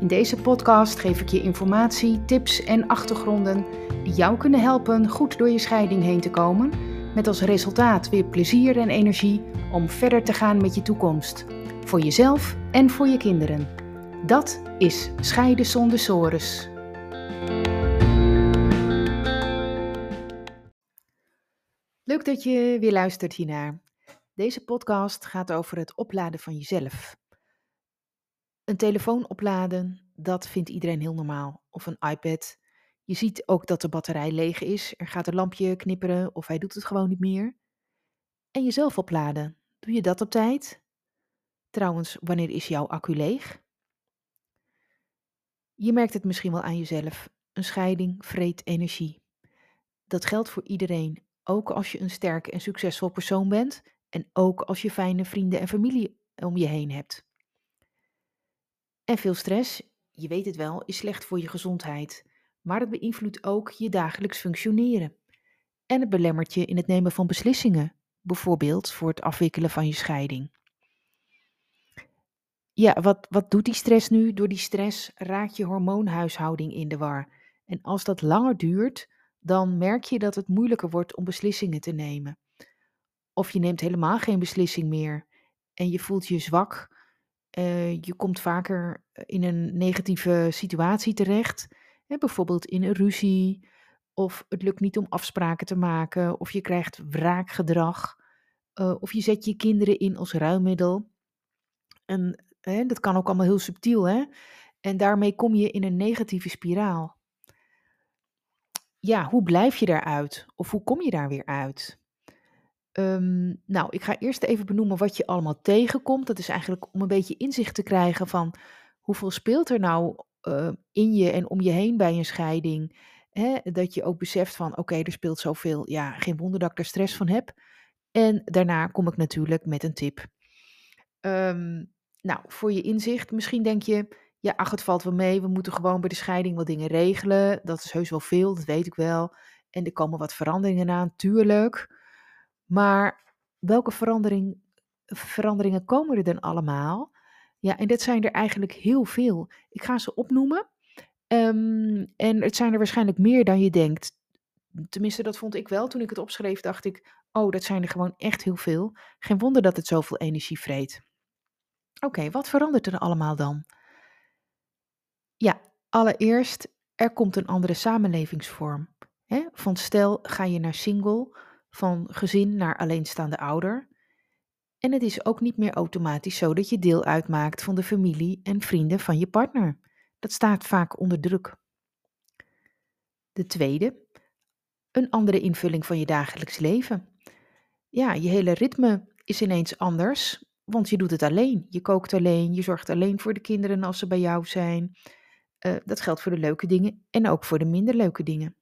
In deze podcast geef ik je informatie, tips en achtergronden die jou kunnen helpen goed door je scheiding heen te komen, met als resultaat weer plezier en energie om verder te gaan met je toekomst, voor jezelf en voor je kinderen. Dat is Scheiden zonder sores. Leuk dat je weer luistert hiernaar. Deze podcast gaat over het opladen van jezelf. Een telefoon opladen, dat vindt iedereen heel normaal. Of een iPad. Je ziet ook dat de batterij leeg is. Er gaat een lampje knipperen of hij doet het gewoon niet meer. En jezelf opladen. Doe je dat op tijd? Trouwens, wanneer is jouw accu leeg? Je merkt het misschien wel aan jezelf. Een scheiding vreet energie. Dat geldt voor iedereen, ook als je een sterke en succesvol persoon bent en ook als je fijne vrienden en familie om je heen hebt. En veel stress, je weet het wel, is slecht voor je gezondheid, maar het beïnvloedt ook je dagelijks functioneren. En het belemmert je in het nemen van beslissingen, bijvoorbeeld voor het afwikkelen van je scheiding. Ja, wat, wat doet die stress nu? Door die stress raakt je hormoonhuishouding in de war. En als dat langer duurt, dan merk je dat het moeilijker wordt om beslissingen te nemen. Of je neemt helemaal geen beslissing meer en je voelt je zwak uh, je komt vaker eh, in een negatieve situatie terecht. Hè, bijvoorbeeld in een ruzie. Of het lukt niet om afspraken te maken. Of je krijgt wraakgedrag. Uh, of je zet je kinderen in als ruilmiddel. En hè, dat kan ook allemaal heel subtiel. Hè? En daarmee kom je in een negatieve spiraal. Ja, hoe blijf je daaruit? Of hoe kom je daar weer uit? Ehm, nou, ik ga eerst even benoemen wat je allemaal tegenkomt. Dat is eigenlijk om een beetje inzicht te krijgen van hoeveel speelt er nou uh, in je en om je heen bij een scheiding. Hè? Dat je ook beseft van oké, er speelt zoveel. Ja, geen wonder dat ik er stress van heb. En daarna kom ik natuurlijk met een tip. Um, nou, voor je inzicht, misschien denk je, ja, ach, het valt wel mee. We moeten gewoon bij de scheiding wat dingen regelen. Dat is heus wel veel, dat weet ik wel. En er komen wat veranderingen aan, tuurlijk. Maar welke verandering, veranderingen komen er dan allemaal? Ja, en dat zijn er eigenlijk heel veel. Ik ga ze opnoemen. Um, en het zijn er waarschijnlijk meer dan je denkt. Tenminste, dat vond ik wel. Toen ik het opschreef, dacht ik: oh, dat zijn er gewoon echt heel veel. Geen wonder dat het zoveel energie vreet. Oké, wat verandert er allemaal dan? Ja, allereerst, er komt een andere samenlevingsvorm. Van stel ga je naar single van gezin naar alleenstaande ouder. En het is ook niet meer automatisch zo dat je deel uitmaakt van de familie en vrienden van je partner. Dat staat vaak onder druk. De tweede, een andere invulling van je dagelijks leven. Ja, je hele ritme is ineens anders, want je doet het alleen. Je kookt alleen, je zorgt alleen voor de kinderen als ze bij jou zijn. Uh, dat geldt voor de leuke dingen en ook voor de minder leuke dingen.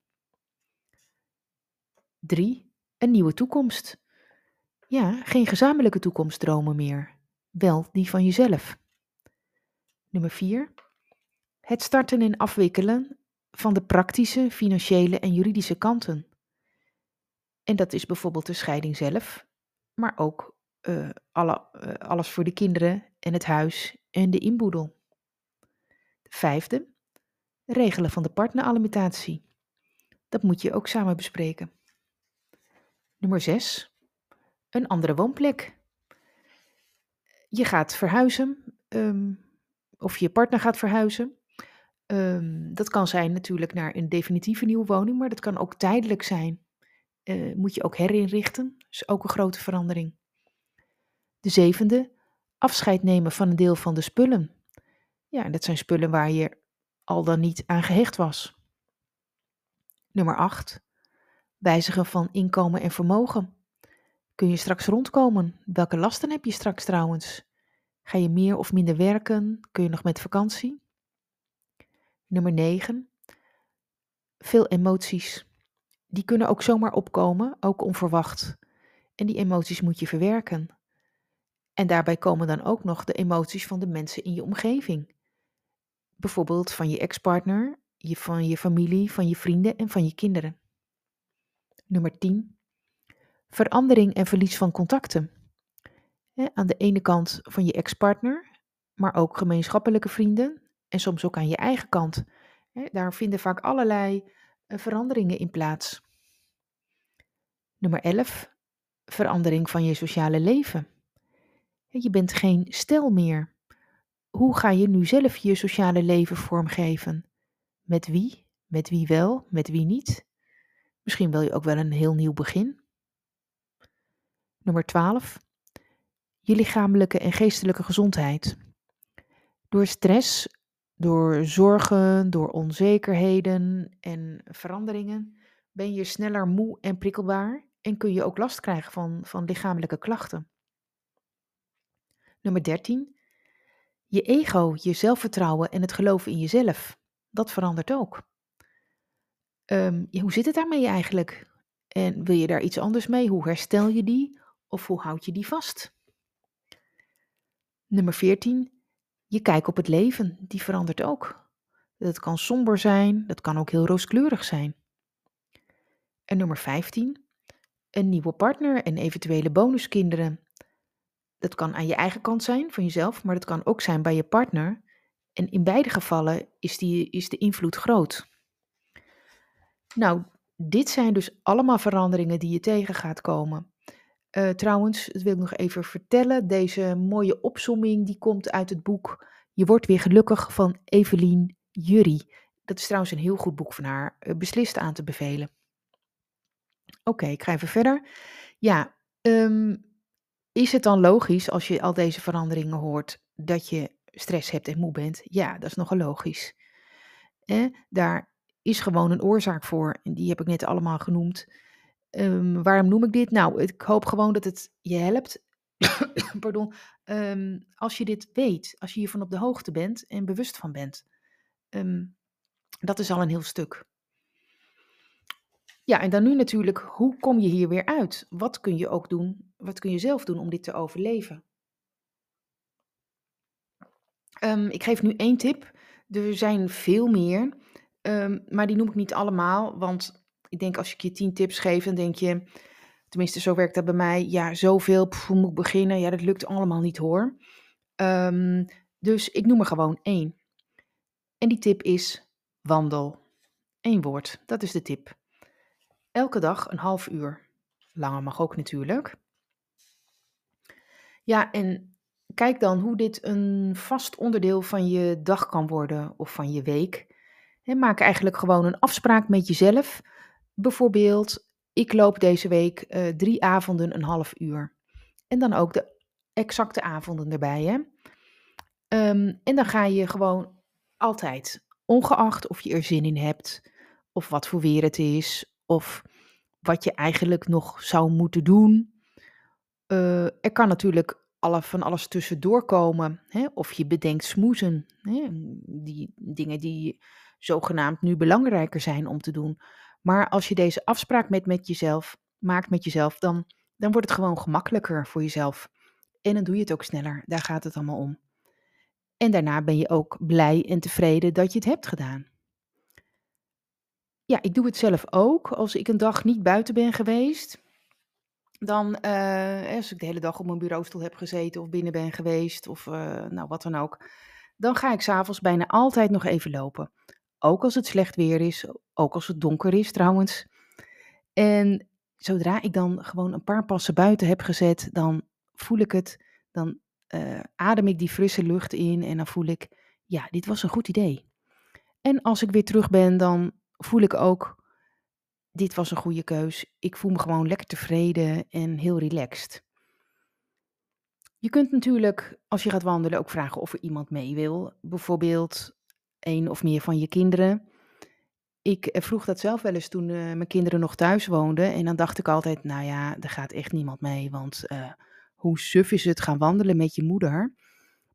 Drie, een nieuwe toekomst. Ja, geen gezamenlijke toekomstdromen meer, wel die van jezelf. Nummer 4. Het starten en afwikkelen van de praktische, financiële en juridische kanten. En dat is bijvoorbeeld de scheiding zelf, maar ook alle, uh, alles voor de kinderen en het huis en de inboedel. De vijfde, regelen van de partneralimentatie. Dat moet je ook samen bespreken. Nummer 6. Een andere woonplek. Je gaat verhuizen, um, of je partner gaat verhuizen. Um, dat kan zijn natuurlijk naar een definitieve nieuwe woning, maar dat kan ook tijdelijk zijn. Uh, moet je ook herinrichten, dat is ook een grote verandering. De zevende, afscheid nemen van een deel van de spullen. Ja, dat zijn spullen waar je al dan niet aan gehecht was. Nummer 8 wijzigen van inkomen en vermogen. Kun je straks rondkomen? Welke lasten heb je straks trouwens? Ga je meer of minder werken? Kun je nog met vakantie? Nummer 9. veel emoties. Die kunnen ook zomaar opkomen, ook onverwacht. En die emoties moet je verwerken. En daarbij komen dan ook nog de emoties van de mensen in je omgeving. Bijvoorbeeld van je ex-partner, van je familie, van je vrienden en van je kinderen. Nummer 10. Verandering en verlies van contacten. aan de ene kant van je ex-partner, maar ook gemeenschappelijke vrienden en soms ook aan je eigen kant. daar vinden vaak allerlei eh, veranderingen in plaats. Nummer 11. Verandering van je sociale leven. Je bent geen stel meer. Hoe ga je nu zelf je sociale leven vormgeven? Met wie? Met wie wel? Met wie niet? Misschien wil je ook wel een heel nieuw begin. Nummer 12. Je lichamelijke en geestelijke gezondheid. Door stress, door zorgen, door onzekerheden en veranderingen ben je sneller moe en prikkelbaar en kun je ook last krijgen van, van lichamelijke klachten. Nummer 13. Je ego, je zelfvertrouwen en het geloven in jezelf. Dat verandert ook. Ehm, hoe zit het daarmee eigenlijk? En wil je daar iets anders mee? Hoe herstel je die? Of hoe houd je die vast? Nummer 14. Je kijk op het leven, die verandert ook. Dat kan somber zijn, dat kan ook heel rooskleurig zijn. En nummer 15. Een nieuwe partner en eventuele bonuskinderen. Dat kan aan je eigen kant zijn, van jezelf, maar dat kan ook zijn bij je partner. En in beide gevallen is, die, is de invloed groot. Nou, dit zijn dus allemaal veranderingen die je tegen gaat komen. Uh, trouwens, dat wil ik nog even vertellen. Deze mooie opsomming die komt uit het boek Je wordt weer gelukkig van Evelien Jury. Dat is trouwens een heel goed boek van haar. Uh, beslist aan te bevelen. Oké, ik ga even verder. Ja, um, is het dan logisch als je al deze veranderingen hoort dat je stress hebt en moe bent? Ja, dat is nogal logisch. Eh, daar is gewoon een oorzaak voor en die heb ik net allemaal genoemd. Um, waarom noem ik dit? Nou, ik hoop gewoon dat het je helpt. Pardon. Um, als je dit weet, als je hiervan op de hoogte bent en bewust van bent. Um, dat is al een heel stuk. Ja, en dan nu natuurlijk, hoe kom je hier weer uit? Wat kun je ook doen? Wat kun je zelf doen om dit te overleven? Ik geef nu één tip. Er zijn veel meer, um, maar die noem ik niet allemaal. Want ik denk als ik je tien tips geef, dan denk je, tenminste zo werkt dat bij mij, ja, zoveel, hoe moet ik beginnen? Ja, dat lukt allemaal niet hoor. Um, dus ik noem er gewoon één. En die tip is wandel. Eén woord, dat is de tip. Elke dag een half uur. Langer mag ook natuurlijk. Ja, en kijk dan hoe dit een vast onderdeel van je dag kan worden of van je week. Maak eigenlijk gewoon een afspraak met jezelf. Bijvoorbeeld, ik loop deze week uh, drie avonden een half uur. En dan ook de exacte avonden erbij. Hè? Um, en dan ga je gewoon altijd, ongeacht of je er zin in hebt, of wat voor weer het is, of wat je eigenlijk nog zou moeten doen. Uh, er kan natuurlijk alle, van alles tussendoor komen. Hè? Of je bedenkt smoezen. Hè? Die dingen die zogenaamd nu belangrijker zijn om te doen. Maar als je deze afspraak met, met jezelf maakt met jezelf, dan, dan wordt het gewoon gemakkelijker voor jezelf. En dan doe je het ook sneller. Daar gaat het allemaal om. En daarna ben je ook blij en tevreden dat je het hebt gedaan. Ja, ik doe het zelf ook. Als ik een dag niet buiten ben geweest, dan, uh, als ik de hele dag op mijn bureaustoel heb gezeten of binnen ben geweest of uh, nou wat dan ook, dan ga ik s'avonds bijna altijd nog even lopen. Ook als het slecht weer is, ook als het donker is trouwens. En zodra ik dan gewoon een paar passen buiten heb gezet, dan voel ik het, dan uh, adem ik die frisse lucht in en dan voel ik, ja, dit was een goed idee. En als ik weer terug ben, dan voel ik ook, dit was een goede keus. Ik voel me gewoon lekker tevreden en heel relaxed. Je kunt natuurlijk, als je gaat wandelen, ook vragen of er iemand mee wil. Bijvoorbeeld een of meer van je kinderen. Ik eh, vroeg dat zelf wel eens toen uh, mijn kinderen nog thuis woonden. En dan dacht ik altijd, nou ja, er gaat echt niemand mee. Want uh, hoe suf is het gaan wandelen met je moeder?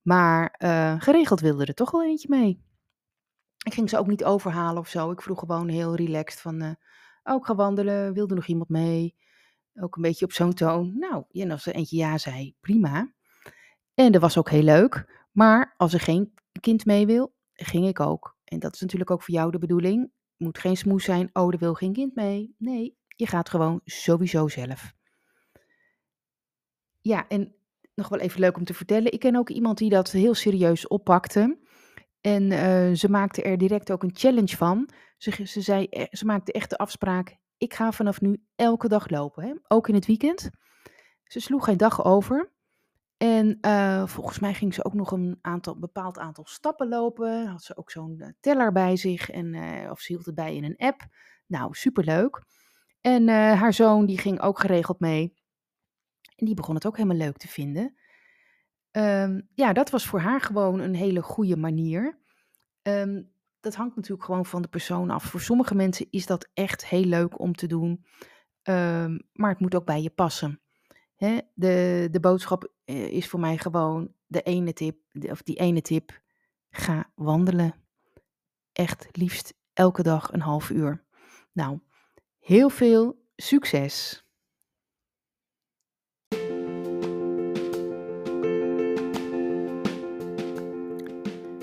Maar geregeld wilde er toch wel eentje mee. Ik ging ze ook niet overhalen of zo. Ik vroeg gewoon heel relaxed van, oh, ik ga wandelen, wilde nog iemand mee? Ook een beetje op zo'n toon. Nou, en als er eentje ja zei, prima. En dat was ook heel leuk. Maar als er geen kind mee wil, ging ik ook. En dat is natuurlijk ook voor jou de bedoeling. Moet geen smoes zijn, oh, er wil geen kind mee. Nee, je gaat gewoon sowieso zelf. Ja, en nog wel even leuk om te vertellen. Ik ken ook iemand die dat heel serieus oppakte. En uh, ze maakte er direct ook een challenge van. Ze, ze, zei, eh, ze maakte echt de afspraak: ik ga vanaf nu elke dag lopen, hè? ook in het weekend. Ze sloeg geen dag over. En uh, volgens mij ging ze ook nog een aantal, bepaald aantal stappen lopen. Had ze ook zo'n teller bij zich en, of ze hield het bij in een app. Nou, superleuk. En haar zoon die ging ook geregeld mee. En die begon het ook helemaal leuk te vinden. Um, ja, dat was voor haar gewoon een hele goede manier. Um, dat hangt natuurlijk gewoon van de persoon af. Voor sommige mensen is dat echt heel leuk om te doen. Um, maar het moet ook bij je passen. Hè? De, de boodschap uh, is voor mij gewoon de ene tip, of die ene tip. Ga wandelen. Echt liefst elke dag een half uur. Nou, heel veel succes!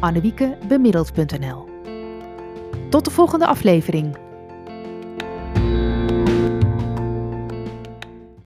annewiekebemiddeld.nl. Tot de volgende aflevering.